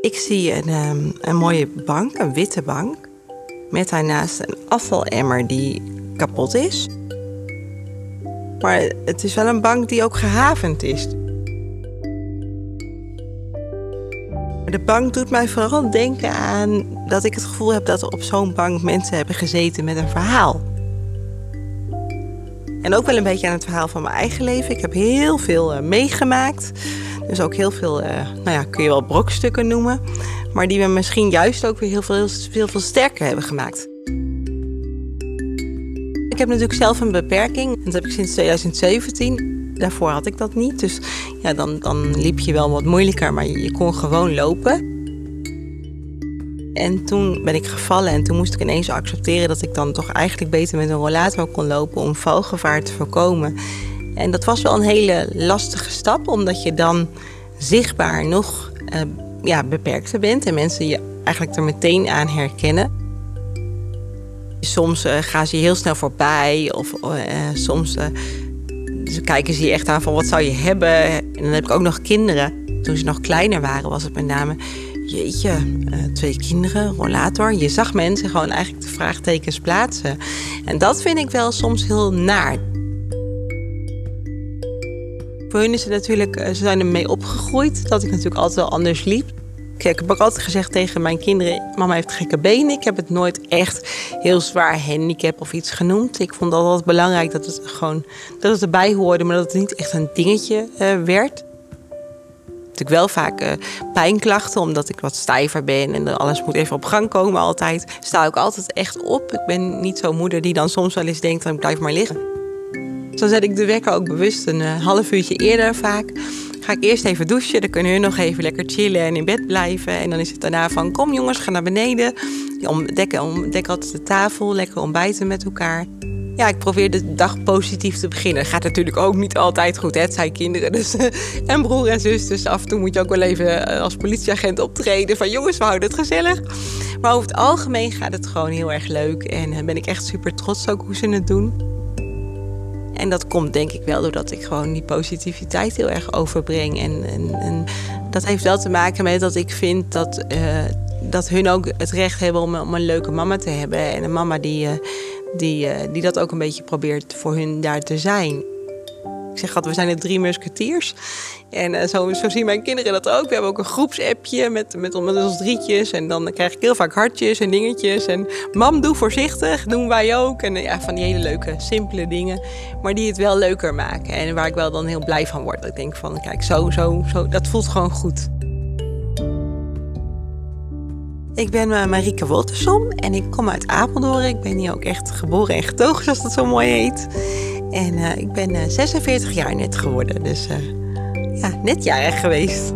Ik zie een, ehm, een mooie bank, een witte bank. Met daarnaast een afvalemmer die kapot is. Maar het is wel een bank die ook gehavend is. De bank doet mij vooral denken aan dat ik het gevoel heb dat er op zo'n bank mensen hebben gezeten met een verhaal. En ook wel een beetje aan het verhaal van mijn eigen leven. Ik heb heel veel uh, meegemaakt. Dus ook heel veel, uh, nou ja, kun je wel brokstukken noemen. Maar die me misschien juist ook weer heel veel, heel sterker hebben gemaakt. Ik heb natuurlijk zelf een beperking. Dat heb ik sinds 2017. Daarvoor had ik dat niet. Dus ja, dan, dan liep je wel wat moeilijker, maar je, je kon gewoon lopen. En toen ben ik gevallen en toen moest ik ineens accepteren dat ik dan toch eigenlijk beter met een rollator kon lopen om valgevaar te voorkomen. En dat was wel een hele lastige stap, omdat je dan zichtbaar nog uh, ja, beperkter bent en mensen je eigenlijk er meteen aan herkennen. Soms uh, gaan ze je heel snel voorbij of uh, soms kijken ze je echt aan van wat zou je hebben. En dan heb ik ook nog kinderen. Toen ze nog kleiner waren was het met name jeetje, twee kinderen, rollator. Je zag mensen gewoon eigenlijk de vraagtekens plaatsen. En dat vind ik wel soms heel naar. Voor hun is het natuurlijk, eh, ze zijn ermee opgegroeid dat ik natuurlijk altijd wel anders liep. Ik heb ook altijd gezegd tegen mijn kinderen: Mama heeft gekke benen. Ik heb het nooit echt heel zwaar handicap of iets genoemd. Ik vond altijd belangrijk dat het gewoon dat het erbij hoorde, maar dat het niet echt een dingetje uh, werd natuurlijk wel vaak uh, pijnklachten, omdat ik wat stijver ben en alles moet even op gang komen altijd. Sta ik altijd echt op. Ik ben niet zo'n moeder die dan soms wel eens denkt, dan blijf maar liggen. Dan zet ik de wekker ook bewust een uh, half uurtje eerder vaak. Ga ik eerst even douchen, dan kunnen hun nog even lekker chillen en in bed blijven. En dan is het daarna van, kom jongens, ga naar beneden. Ontdekken, ontdek altijd de tafel, lekker ontbijten met elkaar ja, ik probeer de dag positief te beginnen. Gaat natuurlijk ook niet altijd goed. Hè? Het zijn kinderen dus, en broer en zus. Dus af en toe moet je ook wel even eh, als politieagent optreden. Van jongens, we houden het gezellig. Maar over het algemeen gaat het gewoon heel erg leuk. En eh, ben ik echt super trots ook hoe ze het doen. En dat komt denk ik wel doordat ik gewoon die positiviteit heel erg overbreng. En, en, dat heeft wel te maken met dat ik vind dat, uh, dat hun ook het recht hebben om, een leuke mama te hebben. En een mama die, uh, die, uh, die dat ook een beetje probeert voor hun daar te zijn. Ik zeg altijd, we zijn de drie musketiers. En uh, zo, zo zien mijn kinderen dat ook. We hebben ook een groepsappje met, met, met ons drietjes. En dan krijg ik heel vaak hartjes en dingetjes. En mam, doe voorzichtig, doen wij ook. En ja, van die hele leuke, simpele dingen. Maar die het wel leuker maken. En waar ik wel dan heel blij van word. Dat ik denk van, kijk, zo, zo, zo, dat voelt gewoon goed. Ik ben uh, Marieke Woltersom en ik kom uit Apeldoorn. Ik ben hier ook echt geboren en getogen, zoals dat zo mooi heet. En uh, ik ben uh, 46 jaar net geworden, dus ja, net jarig geweest.